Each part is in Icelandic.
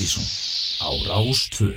Ástísson á Rástvö.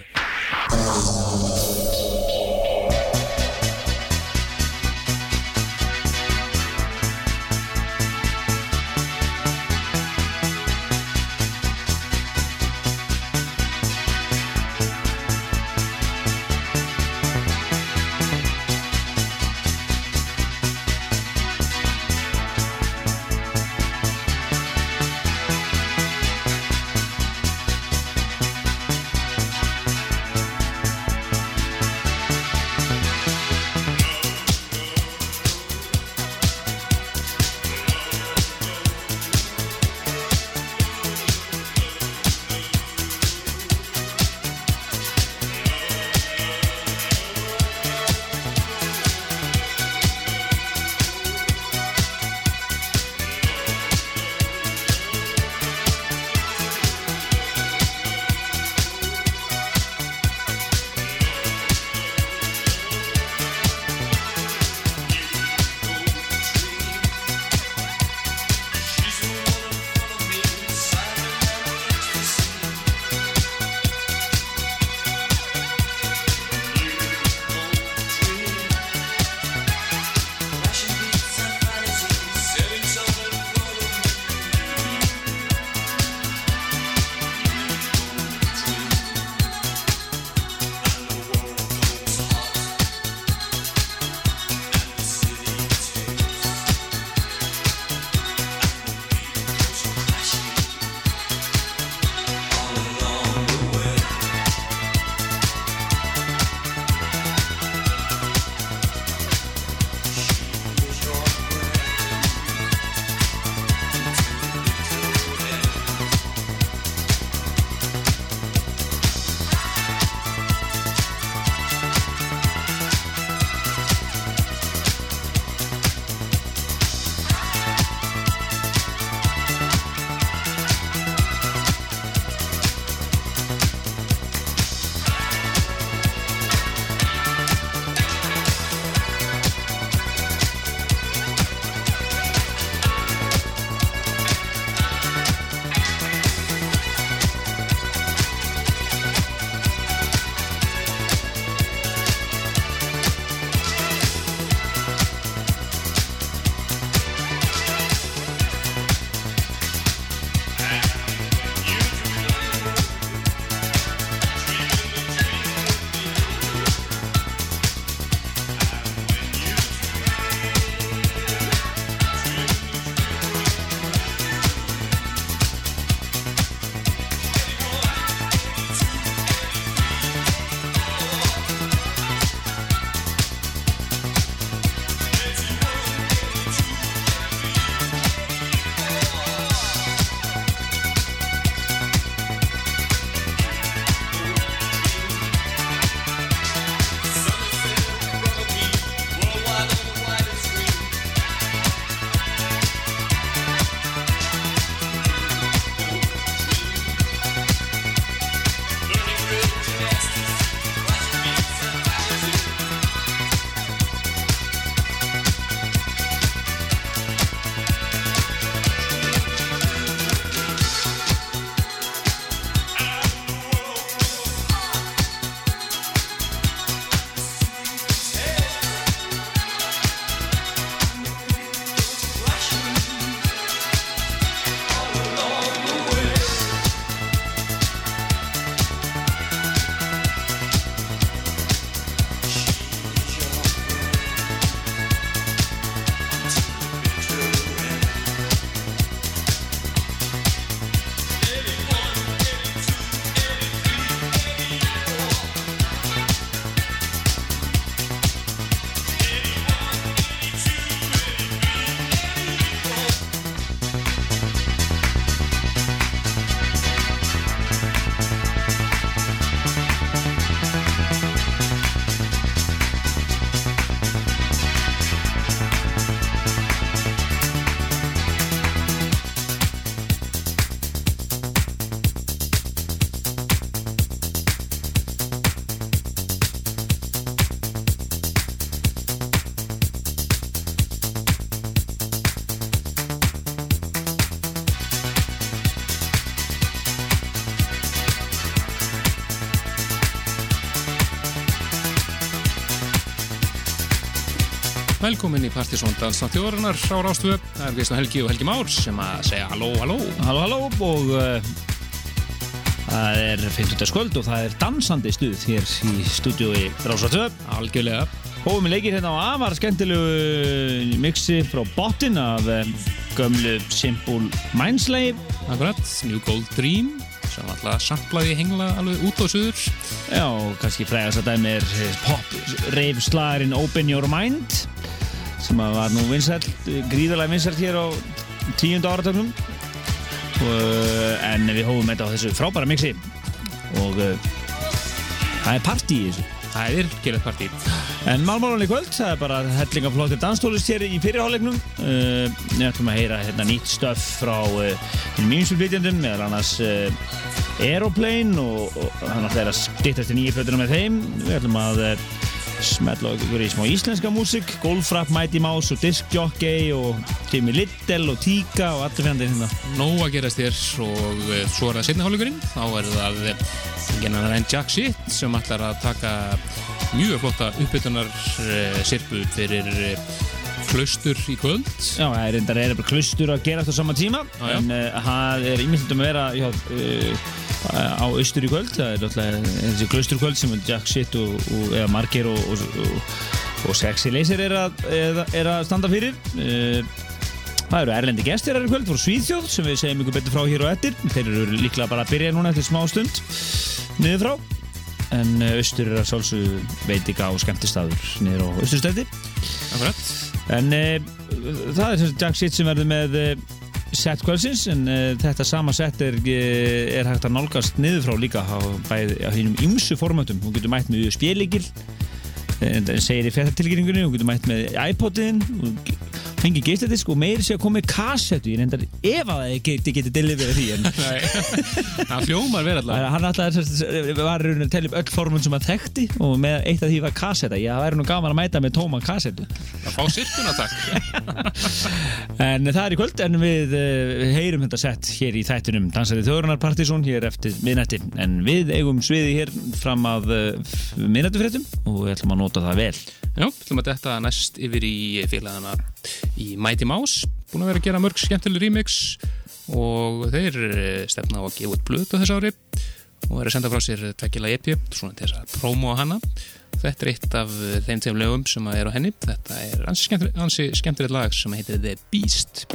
Velkomin í Partisón Dansna þjóðarinnar á Rástvö. Það er Kristján Helgi og Helgi Már sem að segja halló, halló. Halló, halló og uh, það er 50. skvöld og það er dansandi stuð hér í stúdiói Rástvö. Algjörlega. Hófum við leikir hérna á afar skemmtilegu mixi frá bottin af uh, gömlu Simple Mindslægi. Akkurat, New Gold Dream sem alltaf samplaði hengla alveg út á suður. Já, kannski frægast að dæmi er pop rave slagurinn Open Your Mind sem að var nú vinsælt, gríðarlega vinsælt hér á tíundu áratögnum en við hófum þetta á þessu frábæra mixi. Og uh, það er partí í þessu. Það er gerðið partí. En málmálanlega kvöld, það er bara hellingaflóttir danstólist hér í fyrirhálegnum Við ætlum að heyra hérna, nýtt stöf frá mýmsfylgvitjandum meðal annars Aeroplane og, og hann ætla að stýttast í nýju plötuna með þeim. Við ætlum að smetla okkur í smá íslenska músik Goldfrapp, Mighty Mouse og Disc Jockey og Timmy Little og Tika og allir fjandinn hérna Nó að gerast þér og uh, svo er það setni hálfleikurinn. Þá er það gennan enn Jack Shit sem ætlar að taka mjög flotta uppbytunar uh, sirpu fyrir uh, klaustur í kvöld. Já, það er reyndar bara klustur að gera þetta á sama tíma Já, já. en uh, það er ímyndum að vera já, uh, á austur í kvöld. Það er alltaf þessi klusturkvöld sem er Jack Shit og, og eða Marger og, og, og, Sexy Laser er að, er, er að standa fyrir. Uh, Það eru erlendi gestir í kvöld frá Svíðþjóð sem við segjum ykkur betur frá hér og eftir. Þeir eru líklega bara að byrja núna eftir smá stund niður frá. En uh, austur er að sálsögðu veitika og skemmtistaður niður á austurstætti Akkurat. En uh, það er Jack Shit sem verður með uh, set kvöldsins en uh, þetta sama set er, uh, er hægt að nálgast niður frá líka á, á hínum ymsu formatum hún getur mætt með en það segir í fættatilgjöringunni hún getur mætt með iPod-in fengi geisladisk og meiri sé að koma með kassettu ég reyndar ef að það geti getið deliverið því en það fljómar verið alltaf. hann alltaf var raunin að tella upp öll formun sem hann þekkti og með eitt af því var kassetta. Ég væri nú gaman að mæta með tóma kassettu Það fá sirkuna takk. En það er í kvöld en við uh, heyrum þetta sett hér í þættinum. Dansari Þjóðrunar Partizón hér eftir miðnætti. En við eigum sviði hér fram að uh, miðnættufréttum og við ætlum að nota það vel. Já, ætlum að detta næst yfir í félagana í Mighty Mouse búin að vera að gera mörg skemmtileg remix og þeir eh, stefna á að gefa út blötu þess ári og er að senda frá sér tvekkila EP svona til þess að prómo á hana. Þetta er eitt af þeim tegum lögum sem er á henni. Þetta er ansi skemmtilegt, lag sem heitir The Beast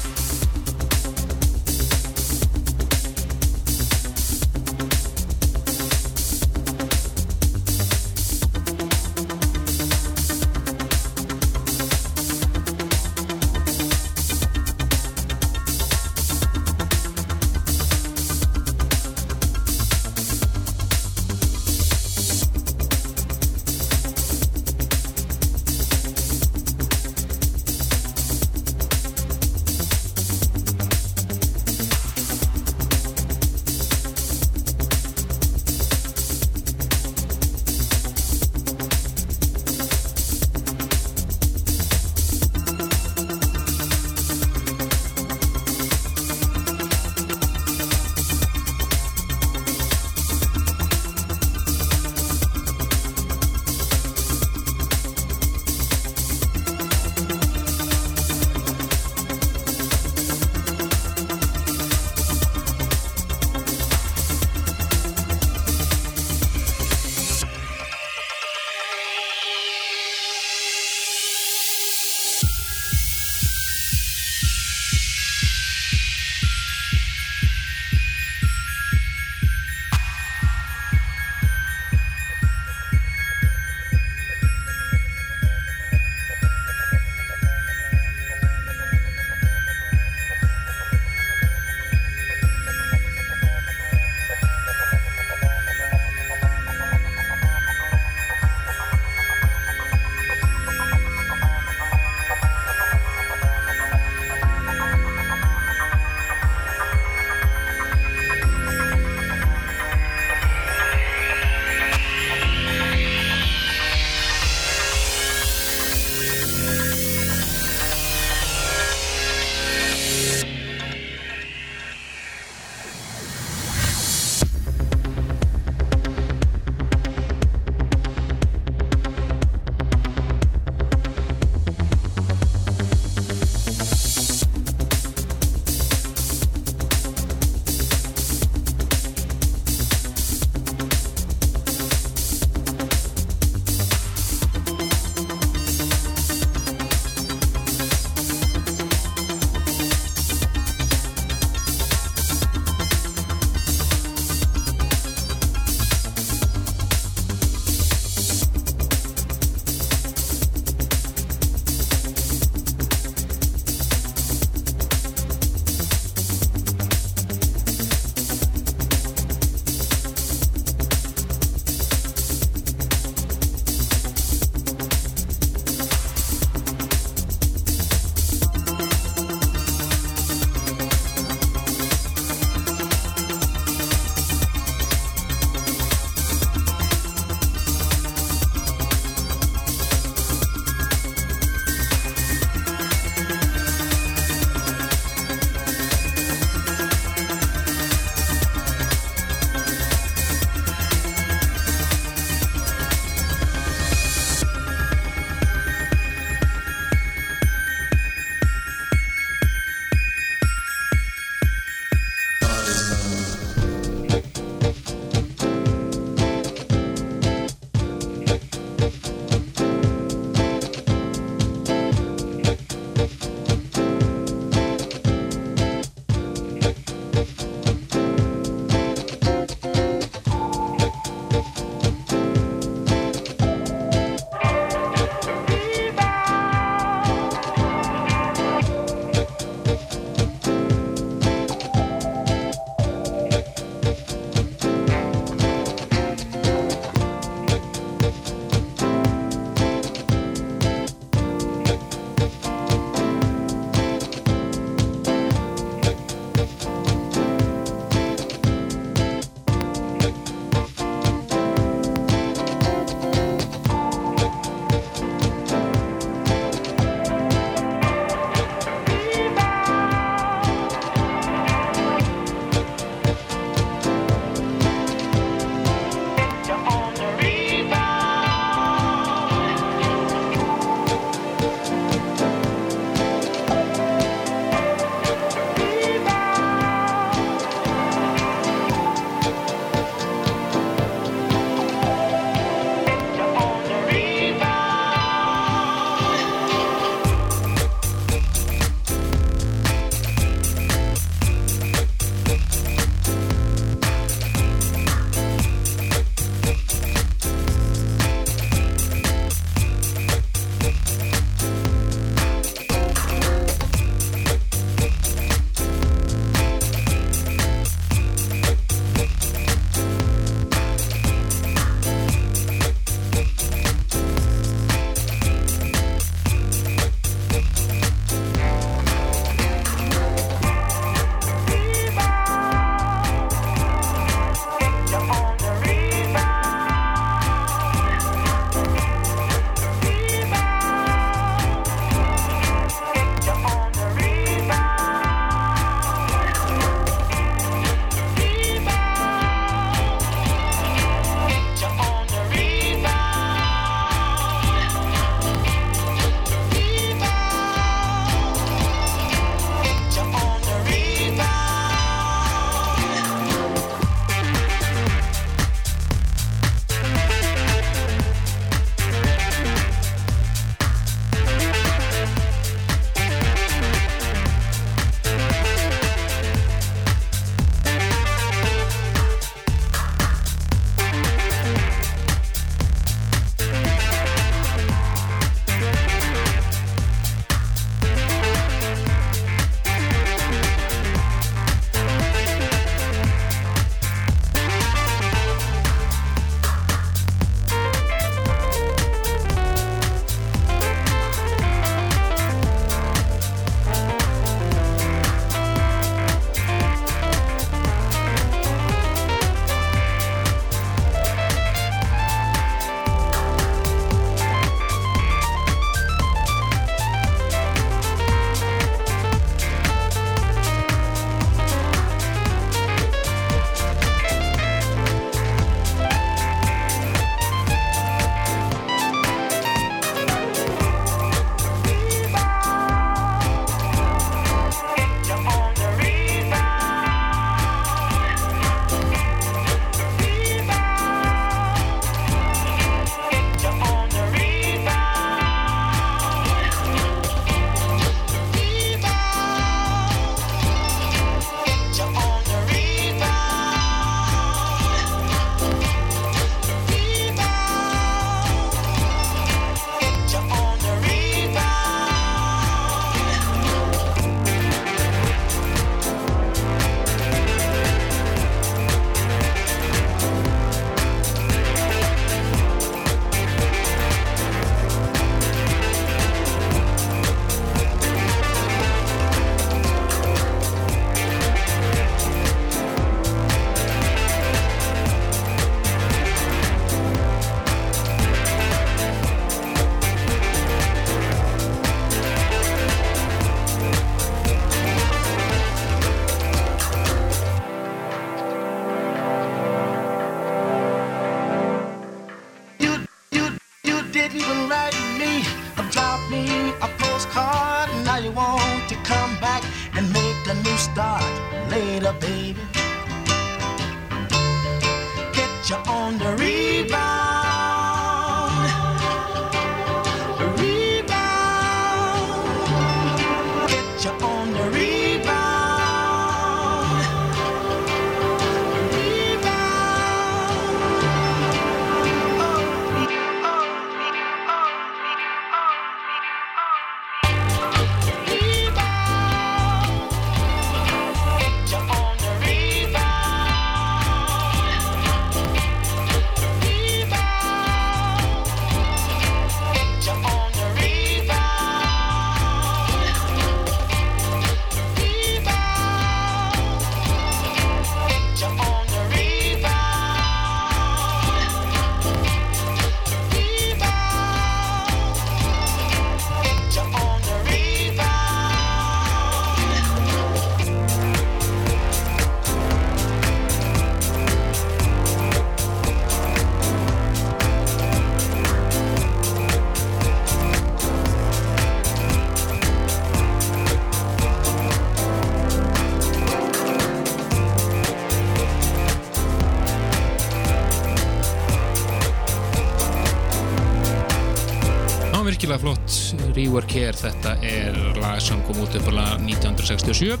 Rework Here, þetta er lag sem kom út á 1967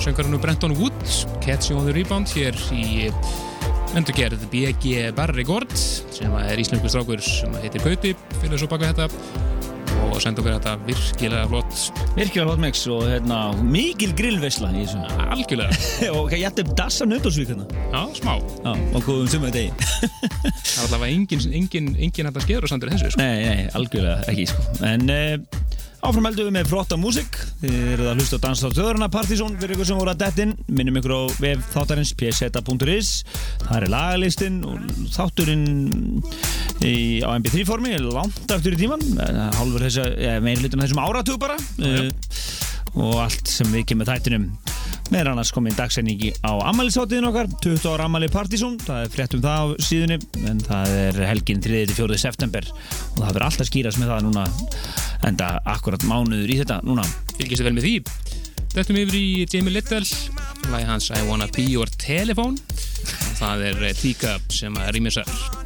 Söngarinn Brenton Wood Catch You on the Rebound hér í endurgerð BG Barry Gord sem er íslensku strákur sem heitir Kaupi fyrir svo baka þetta og senda okkur þetta virkilega flott Virkilega hot mix og hérna, mikil grillveisla í þessu. algjörlega, og ég ætti dassa nöndásvík hérna. já, smá Já, og góðum summa degi. það var allavega engin, engin, engin þetta skeður og sandur þessu sko. nei, nei, algjörlega ekki, sko. En uh, áfram heldum við með flotta músik. Þið eruð að hlusta á Danstátt þjóðurna Partizón fyrir ykkur sem voru að dettinn. Minnum ykkur á vef þáttarins pseta.is. Það er lagalistinn og þátturinn í, á mp3 formi, langt aftur í tíman. Að, ja, meiri hlutum þessum áratug bara. Uh, og allt sem við kemur þættinum meðan annars komið dagsendingi á ammælisáttiðin okkar 20 ára ammæli Partizón það er frétt um það á síðunni en það er helgin 3.4. september. Og það verður alltaf skýrast með það núna enda akkurat mánuður í þetta núna. Fylgist þið vel með því? Þetta yfir í Jamie Little lagi hans I Wanna Be Your Telephone. Það er Teacup sem rýmisar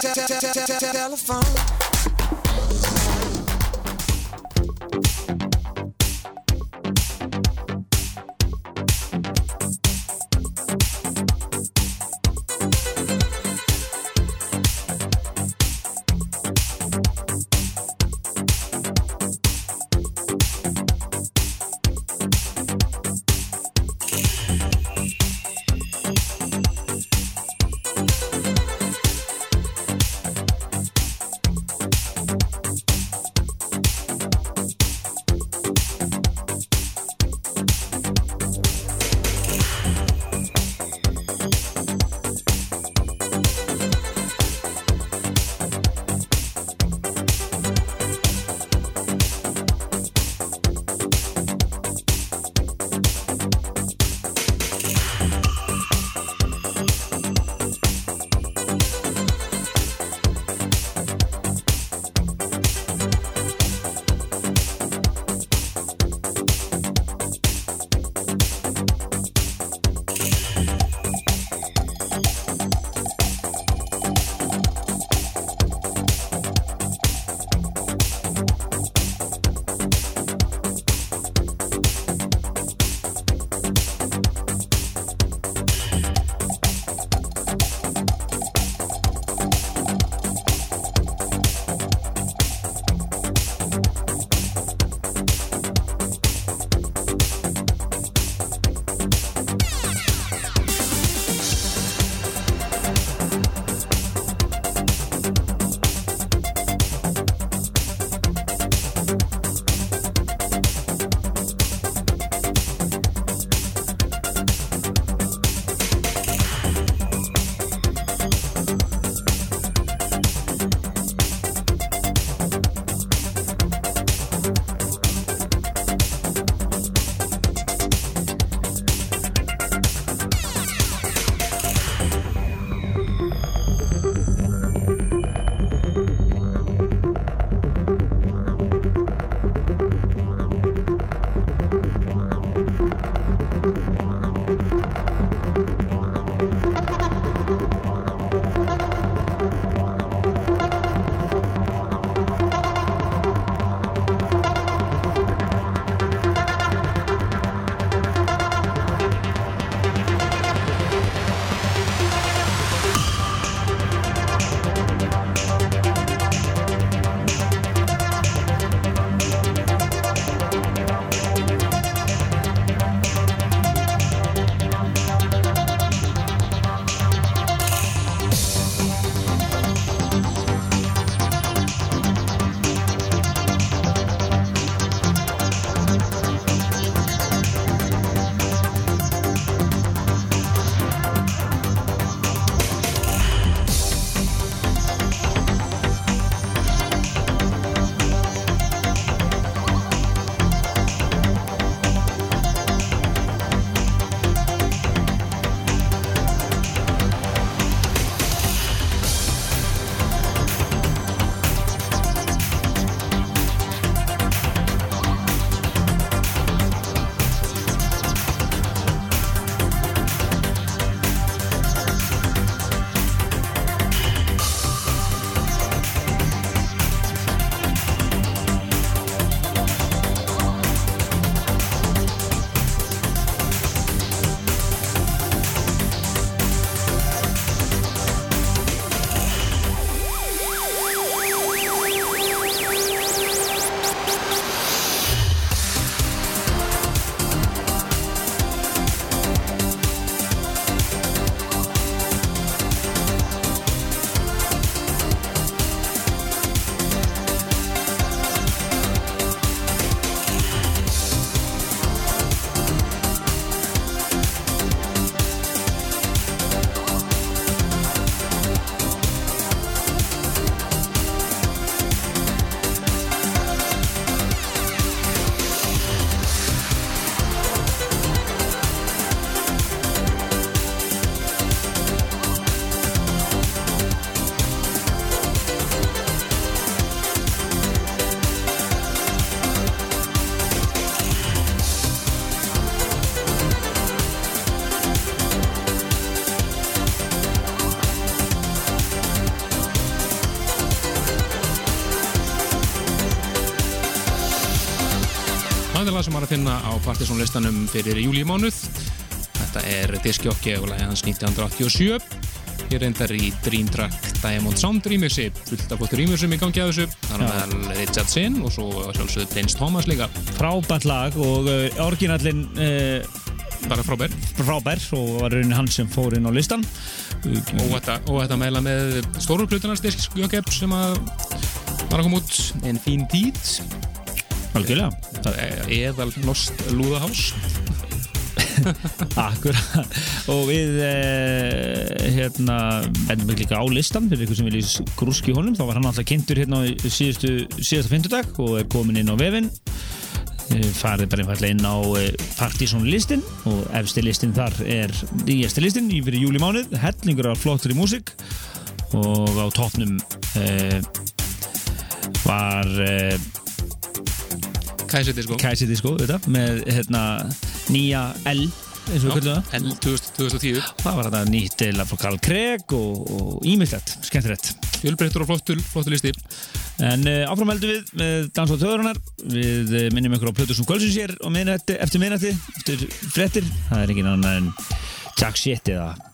telephone. Var að finna á partysónlistanum fyrir júli mánuð. Þetta er diskjokki og lægi hans 1987. Ég reyndar í Dream Track Diamond Sound remixi, fullt af fóttur remixum í gangi af þessu. Það er meðal Richard Sinn og svo sjálfsögðu Dennis Thomas líka. Frábært lag og uh, orginallin uh, Bara frábær. frábær og var raunin hann sem fór inn á listan. Og þetta, og þetta meðla með stóru plutunars diskjokki sem að var að koma út En fín tíð Algjörlega. Það, eðal lost lúðahás. Akkurat. Og við eh, hérna bendum við líka á listan fyrir ykkur sem vilja grúski honum. Þá var hann alltaf kynntur hérna í síðustu, síðustu fyndudag og er komin inn á vefin Eh, farið bara einfallega inn á eh, Partizón listin og efsti listin þar er nýjasti listin í fyrir júli mánuð hellingur af flottur í músík. Og á toppnum eh, var eh, Kæsi disko Kæsi Disco þetta, með hérna, nýja L eins og við kallum það L 2000 2010 Það var þetta nýtt eða frá Karl Craig og, ímyndlegt, skemmtilegt. Fjölbreyttur og flottur, flottur listi En uh, áfram heldum við með Dans á töðurinnar. Við uh, minnum ykkur á Plötur sem Kvölsins hér og minnætti, eftir minnætti, eftir frettir. Það er ekki annan en Jack Shit eða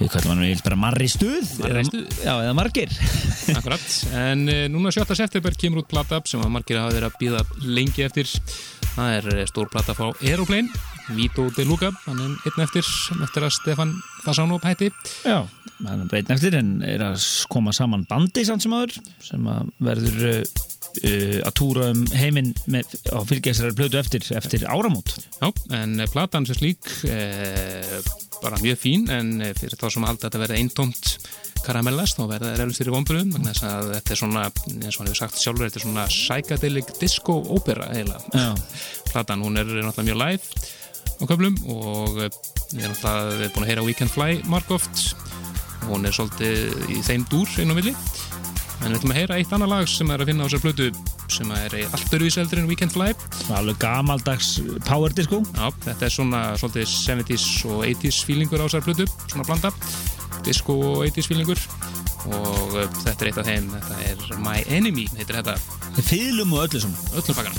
við kallum hann við bara Marri Stuð. Marri Eða- Stuð. Já, eða Margir. Akkurat, en uh, núna 7. september kemur út plata sem að margir hafa verið að býða lengi eftir það er eh, stór plata frá Aeroplane Vito De Luca, hann er einn eftir eftir að Stefan Fasano hætti Já, hann er breytin eftir en er að koma saman bandi samt sem aður sem að verður uh, að túra um heiminn með, á fylgjaðsræður plötu eftir, eftir áramót. Já, en platan sem slík eh, bara mjög fín en eh, fyrir þá sem aldrei þetta verði eintómt karamellast, þá verða það reylust fyrir vonbyrðum vegna þess að þetta er svona, eins og hann hefur sagt sjálfur þetta er svona psychedelic disco opera eiginlega. Platan, hún er náttúrulega mjög live á köflum og eh, við erum náttúrulega við erum búin að heyra We Can Fly margóft hún er svolítið í þeim dúr inn á milli en við ætlum að heyra eitt annað lag sem er að finna á þessar plötu sem er allt öruvíseldur en We Can Fly Alveg gamaldags power disco. Já, þetta er svona svolítið 70s og 80s feelingur á þessar plötu svona blanda, disco og 80s feelingur. Og uh, þetta er eitt af þeim þetta er My Enemy, heitir þetta. Fylum og öllu sem. öllum pakkan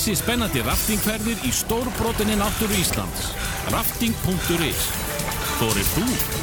Missi spennandi raftingferðir í stórbrotinni náttúru Íslands. Rafting.is Þorri þú?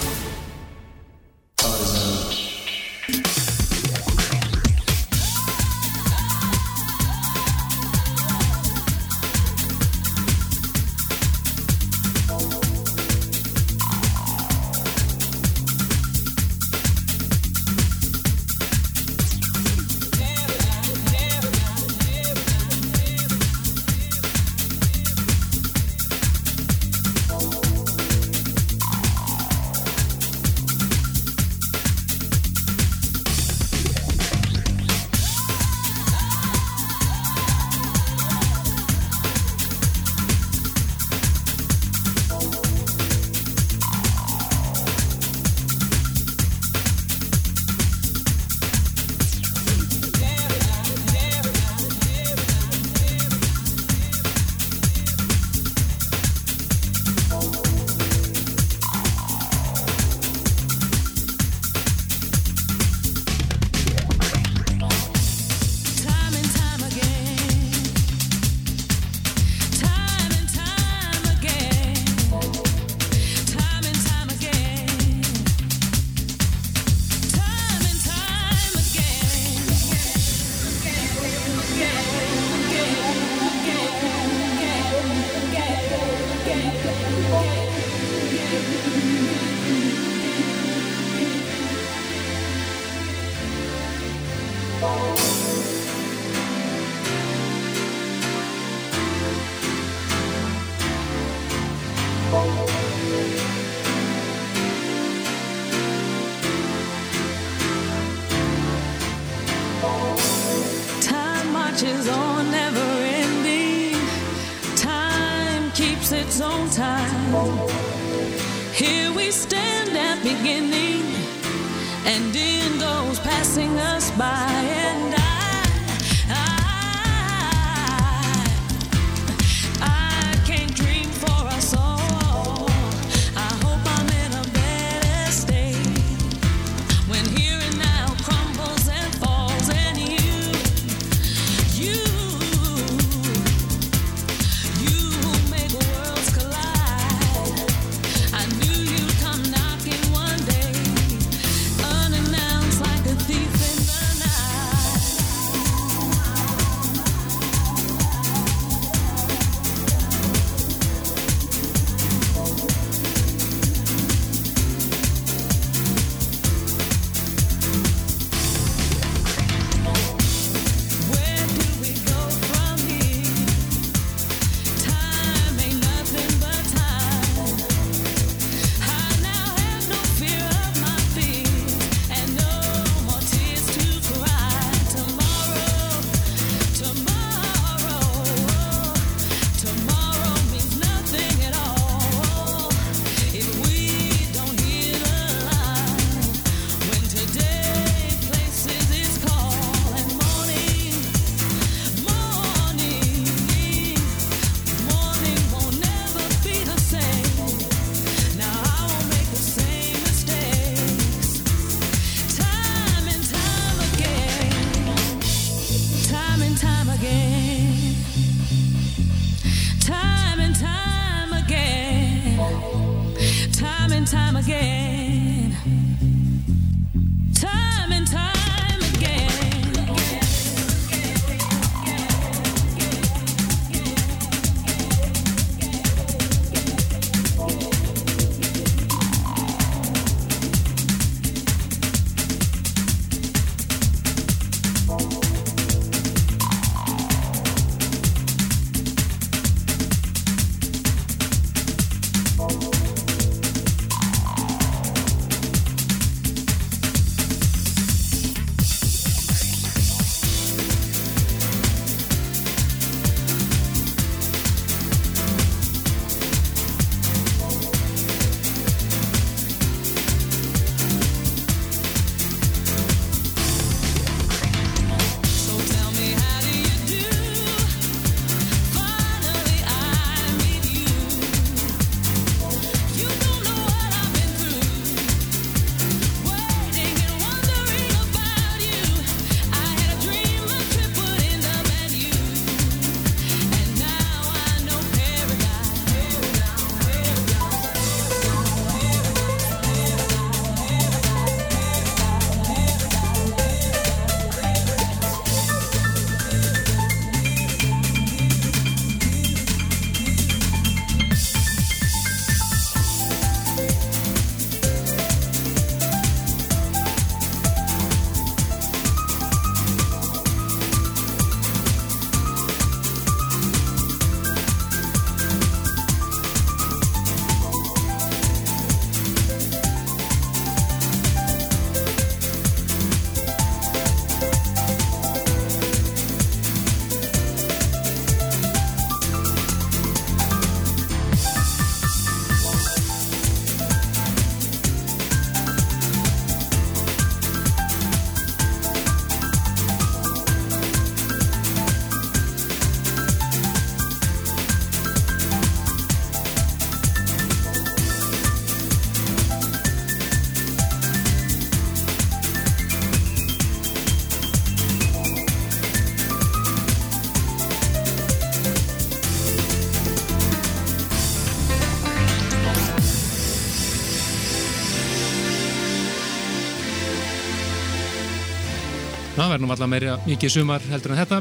Það verður nú alltaf meira mikið sumar heldur en þetta.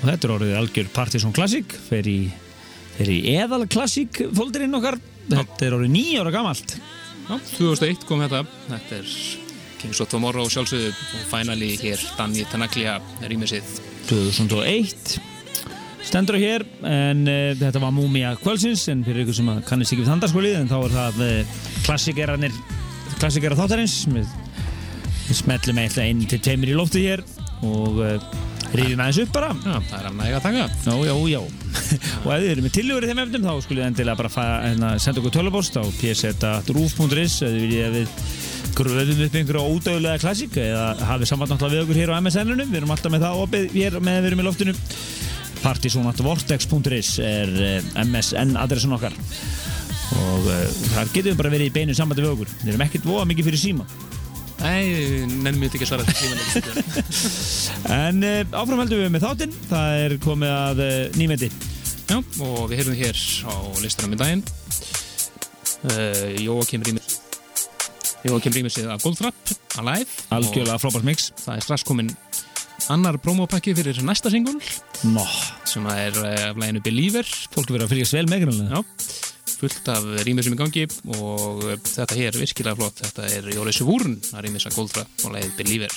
Og þetta er orðið algjör Partisan Classic fer í, fer í eðal Classic fólderinn okkar Þetta er orðið nýjára gamalt Já, 2001 kom þetta. Þetta er Kings of Tomorrow sjálfsögðu og finally hér Danny Tenaglia rýmisið. 2001 stendur á hér en uh, þetta var Múmia Kvölsins en fyrir ykkur sem kannist ekki við þandarskólið en þá er það uh, klassikerarnir klassikerar þáttarins við, við smellum eitthvað inn til tveimir í loftu hér og uh, rýðum aðeins upp bara. Já, það er að næga að taka. Já, já, já. og ef þið eru með í þeim efnum þá skulle þið endilega bara fa- hérna, senda okkur tölubost á pseta.ruf.is ef þið viljið að við gröðum upp einhverja ódögulega klassík eða hafið samband náttúrulega við okkur hér á MSN-unum við erum alltaf með það opið hér með við erum í loftinu. Partysonatvortex.is er eh, MSN adressun okkar. Og uh, þar getum við bara verið í beinu sambandi við okkur. Við erum ekkert voða mikið fyrir síma Nei, nennum við þetta ekki að svara en uh, áfram heldum við með þáttinn. Það er komið að uh, nýmeti. Já, og við heyrðum hér á listanum í daginn uh, Jóakim Rýmis Jóakim Rýmisið af Goldfrapp Alive. Algjörlega frábært mix. það er strax komin annar promopakki fyrir næsta singul Nó, sem er af læginu Believer. Fólk verður að fylgjast vel með grunlega Já, fullt af rýmisum í gangi og þetta hér er virkilega flott. Þetta er Jóri Sivúrn að rýmisa Goldfrapp og lægið Believer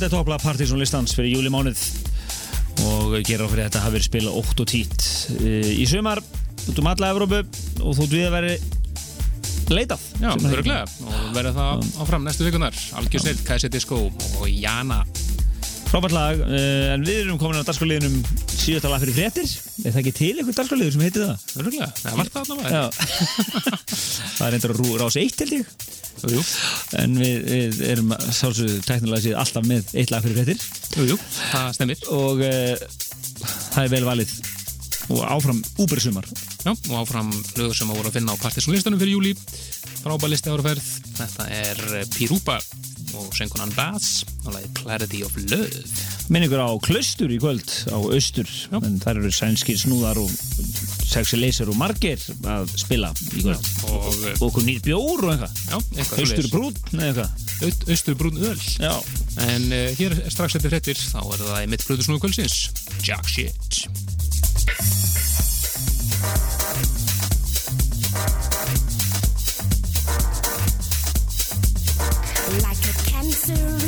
þetta er topplega Partiðsson listans fyrir júlimánuð og gera á fyrir þetta hafi verið spila 8 og 10 í sumar út um alla Evrópu og þú við að veri leitað Já, öruglega og verða það áfram næstu vikunar Algjör snill, KSC Disco og Jana. Frábært lag, uh, en við erum komin á dagskáliðinum síðasta lag fyrir fréttir. Er það ekki til einhver dagskáliður sem heitir það? Öruglega, það var það allavega Það er endur að rú- rás eitt held ég. Jú, jú, En við, við erum sálsögðu teknilega séð alltaf með eitt lag fyrir fréttir. Jú, jú, það stemmir Og uh, það er vel valið. Og áfram úbersumar Já, og áfram lögur sem að voru að finna á Partiðsson listanum fyrir júli Frábæð listi áraferð Þetta er eh, Pirupa og söngunan Bass og lagið Clarity of Love. Minn ykkur á Klaustur í kvöld á Austur En þar eru sænskir snúðar og sexy laser og margir að spila í kvöld. Og eh, Og okkur nýr bjór og eitthvað. Já, Austur brún eitthvað. Aust, Austurbrún öl. Já. En uh, hér er strax eftir frettir þá er það í mitt blöðusnúðu kvöldsins Jack Shit to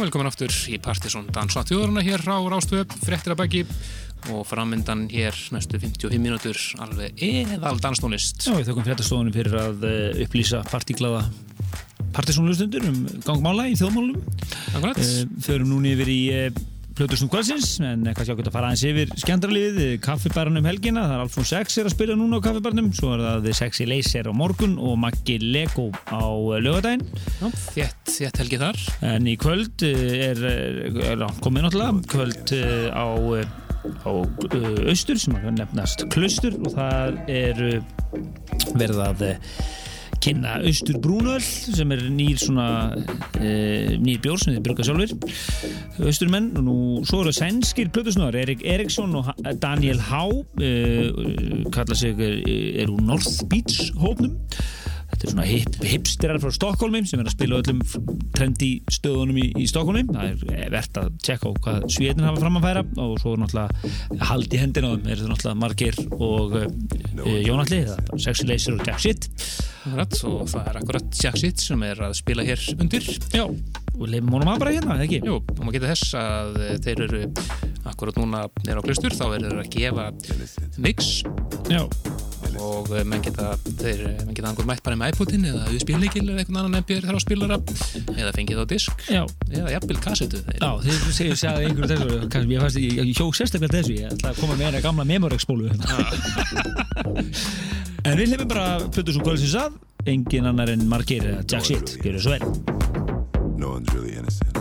velkomin aftur í Partisón Dansa þjóðurna hér á Rástöð, fréttir að baki og framöndan hér næstu 55 mínútur alveg eðal danstónlist. Já, við þökkum fréttastofunum fyrir að uh, upplýsa partíklaða partisónlustundur um gangmála í þjóðmálum. Akkurat. Uh, förum núni yfir í uh, Plötusnum kvöldsins, en eh, kannski ákveðt að fara aðeins yfir skjandralífið, eh, kaffibarn um helgina, það er Alfons 6 er að spila núna á kaffibarnum, svo er það Sexy Laser á morgun og Maggi Lego á lögadaginn. Þétt, helgi þar. En í kvöld eh, er, er, er komið náttúrulega, kvöld eh, á, eh, á eh, austur sem að nefnast klustur og það er eh, verið að eh, kynna austur brúnöl sem er nýr svona e, nýr bjór sem þið bruka sjálfur austurmenn og nú svo eru sænskir plötusnöðar Erik Eriksson og Daniel Há e, kalla sig er, er úr North Beach hópnum þetta er svona hip, hipsterar frá Stokkólmi sem er að spila öllum trendi stöðunum í, í Stokkólmi það er verðt að tjekka á hvað sviðin hafa fram að færa og svo er náttúrulega hald í hendina á þeim. Er þetta náttúrulega Margeir og uh, Jónalli, það er bara Sexy Laser og Jack Shit. Akkurat, og það er akkurat Jack Shit sem er að spila hér undir. Já, og leifum honum að bara hérna, eða ekki? Jú, og maður geta þess að eh, þeir eru akkurat núna nýra á klustur, þá er þeir að gefa mix Já, og eh, menn geta, þeir, eh, menn geta angur mætt bara með iPodin eða við spilleikil eða einhvern annan MP þar á spilara eða fengið á disk já eða jafnvel kassetu þeir. Já, þið segir segja einhverju þessu kannski, ég, fannst, ég, ég hjó sérstaklega þessu ég ætla að koma með eina gamla Memorex-spólu En við hlifum bara plötu svo kvöldsins að engin annar en Margeir eða Jack Shit, gerur svo vel No one's really innocent.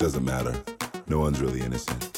Doesn't matter. No one's really innocent.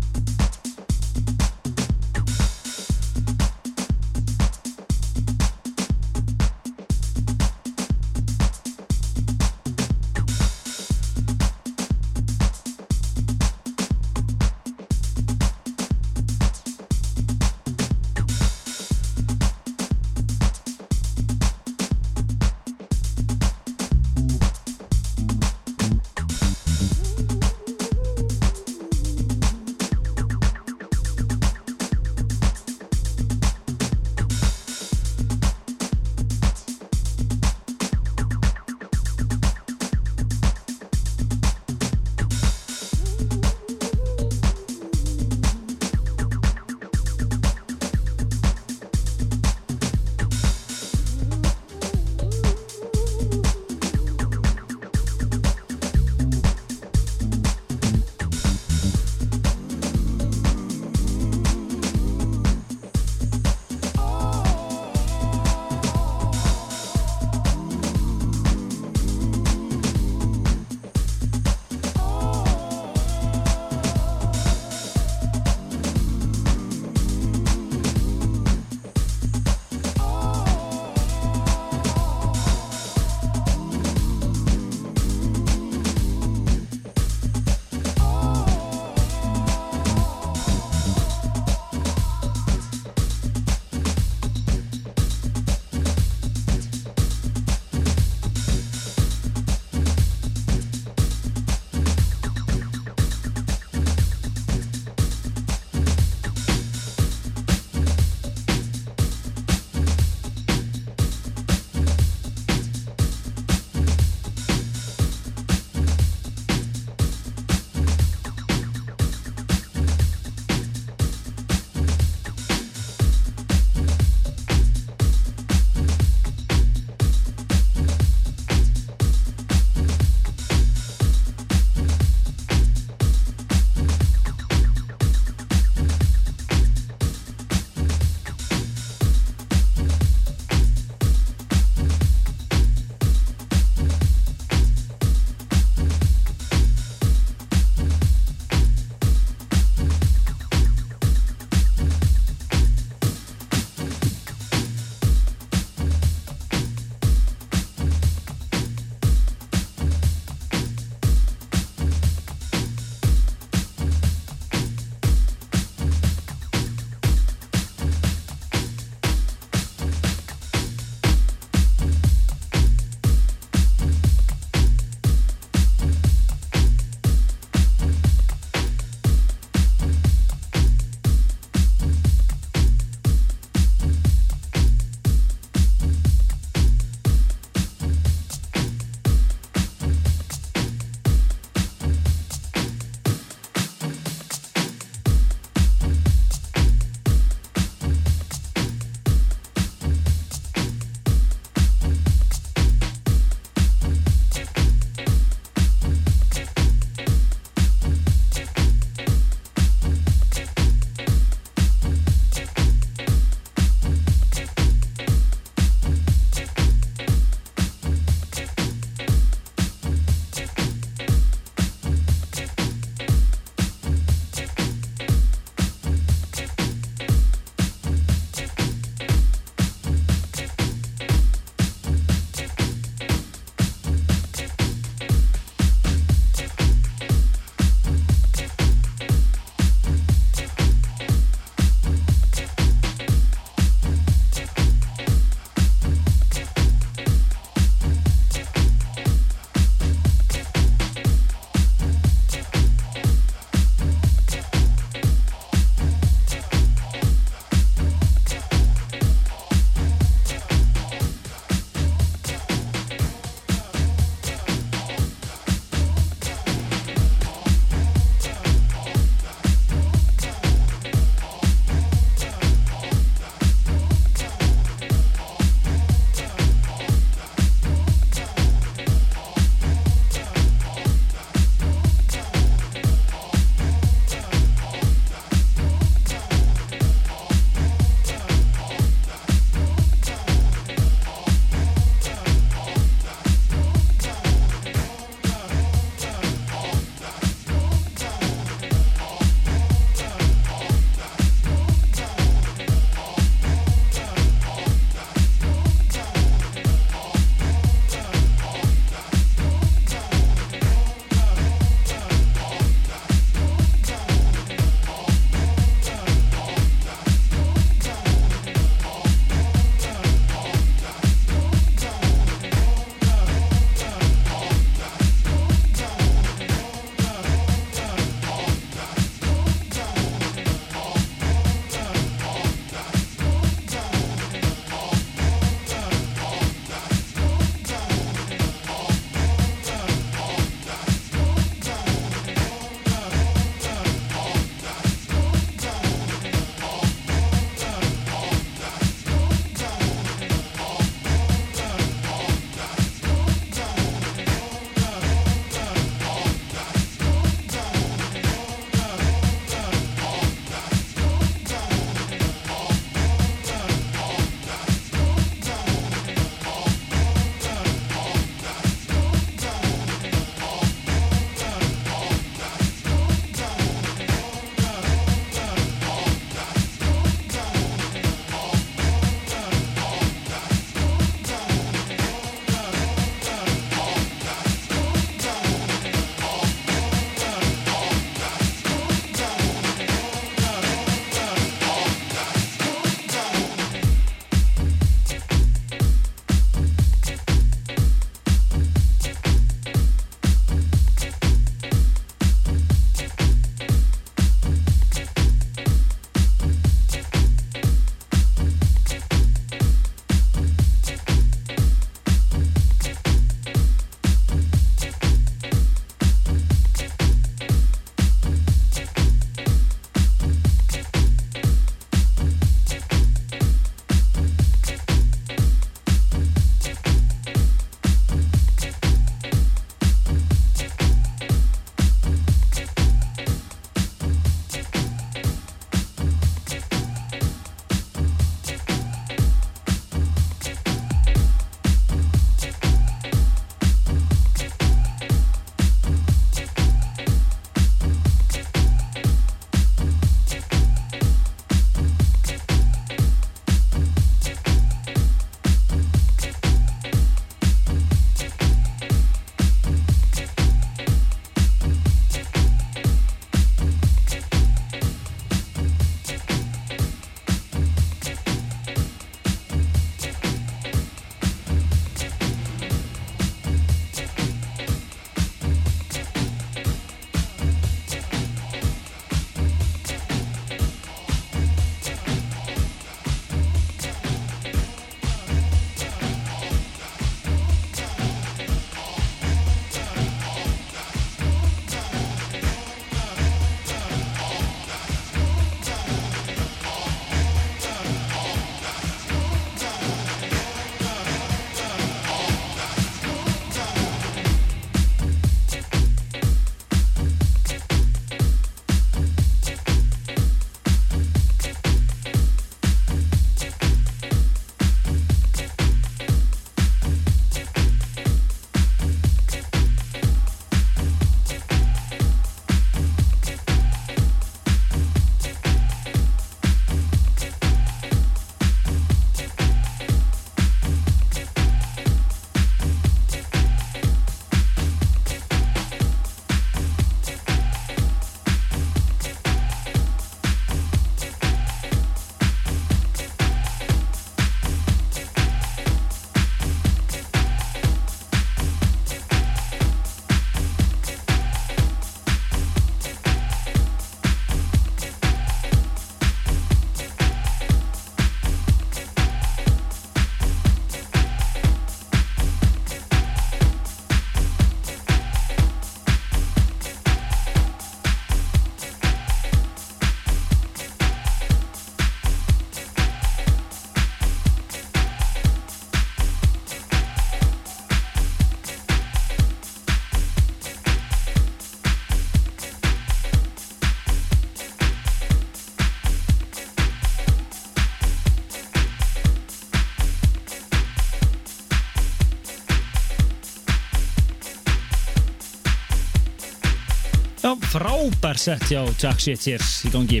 Frábær sett hjá Jack Shit hér í gangi.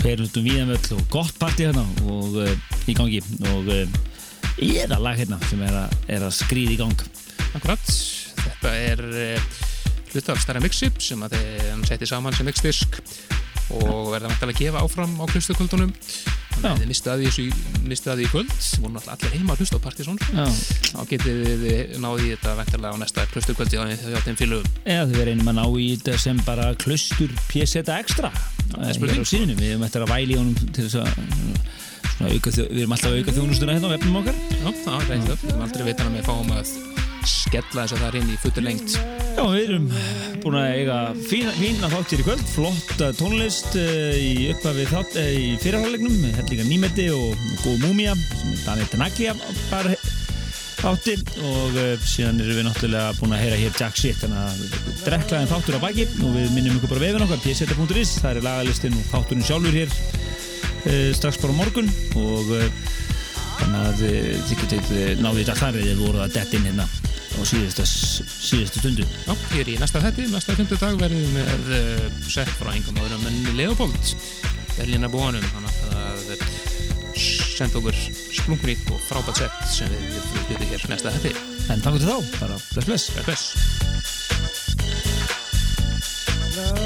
Fer út um víðanvöll og gott partí hérna og uh, í gangi og uh, eða lag hérna sem er að, er að skrýða í gang. Akkurat, þetta er uh, hluta af stærra mixip sem að þeim setti saman sem mixdisk og verða mættilega að gefa áfram á klustukvöldunum þið mistið að því mistið að því í kvöld. Voru náttúrulega allir heima að hlusta á Partizón Já. þá getið þið náði í þetta væntalega á næsta klustukvöldi á hjá þeim félögum. Eða þið verðum að ná í þetta sem bara klustur pjesseta ekstra hér á síðunum, við erum eftir að væli honum til þess að auka, við erum alltaf að auka þjónustuna hérna á vefnum okkar. Já, það er reynd upp, við erum aldrei veitan að við fáum að skella þess að það er inn í futur lengt Já, við erum búin að eiga fína, fína þáttir í kvöld, flott uh, tónlist uh, í upphafi þátt uh, í fyrirhálegnum, hellinga nýmeti og góð múmia sem er Daniel Tenaglia bara þátti. Og uh, síðan erum við náttúrulega búin að heyra hér Jack Shit þannig að drekklaðin þáttur á baki. Og við minnum ykkur bara vefin okkar, pseta.is það er lagalistinn og þátturinn sjálfur hér strax bara morgun. Og þannig að þið getið náðið þetta þar eða voruð að detta inn hérna á síðasta stundu. Já, hér í næsta þetti, næsta fymtu dag verðum við með uh, sett frá engum öðrum en Leopold Berlína búanum. Þannig að uh, senda okkur splunkunýtt og frábært sett sem við við flyttum hér næsta þetti En takk til þá, bara bless bless. Bless, bless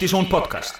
Partizón podcast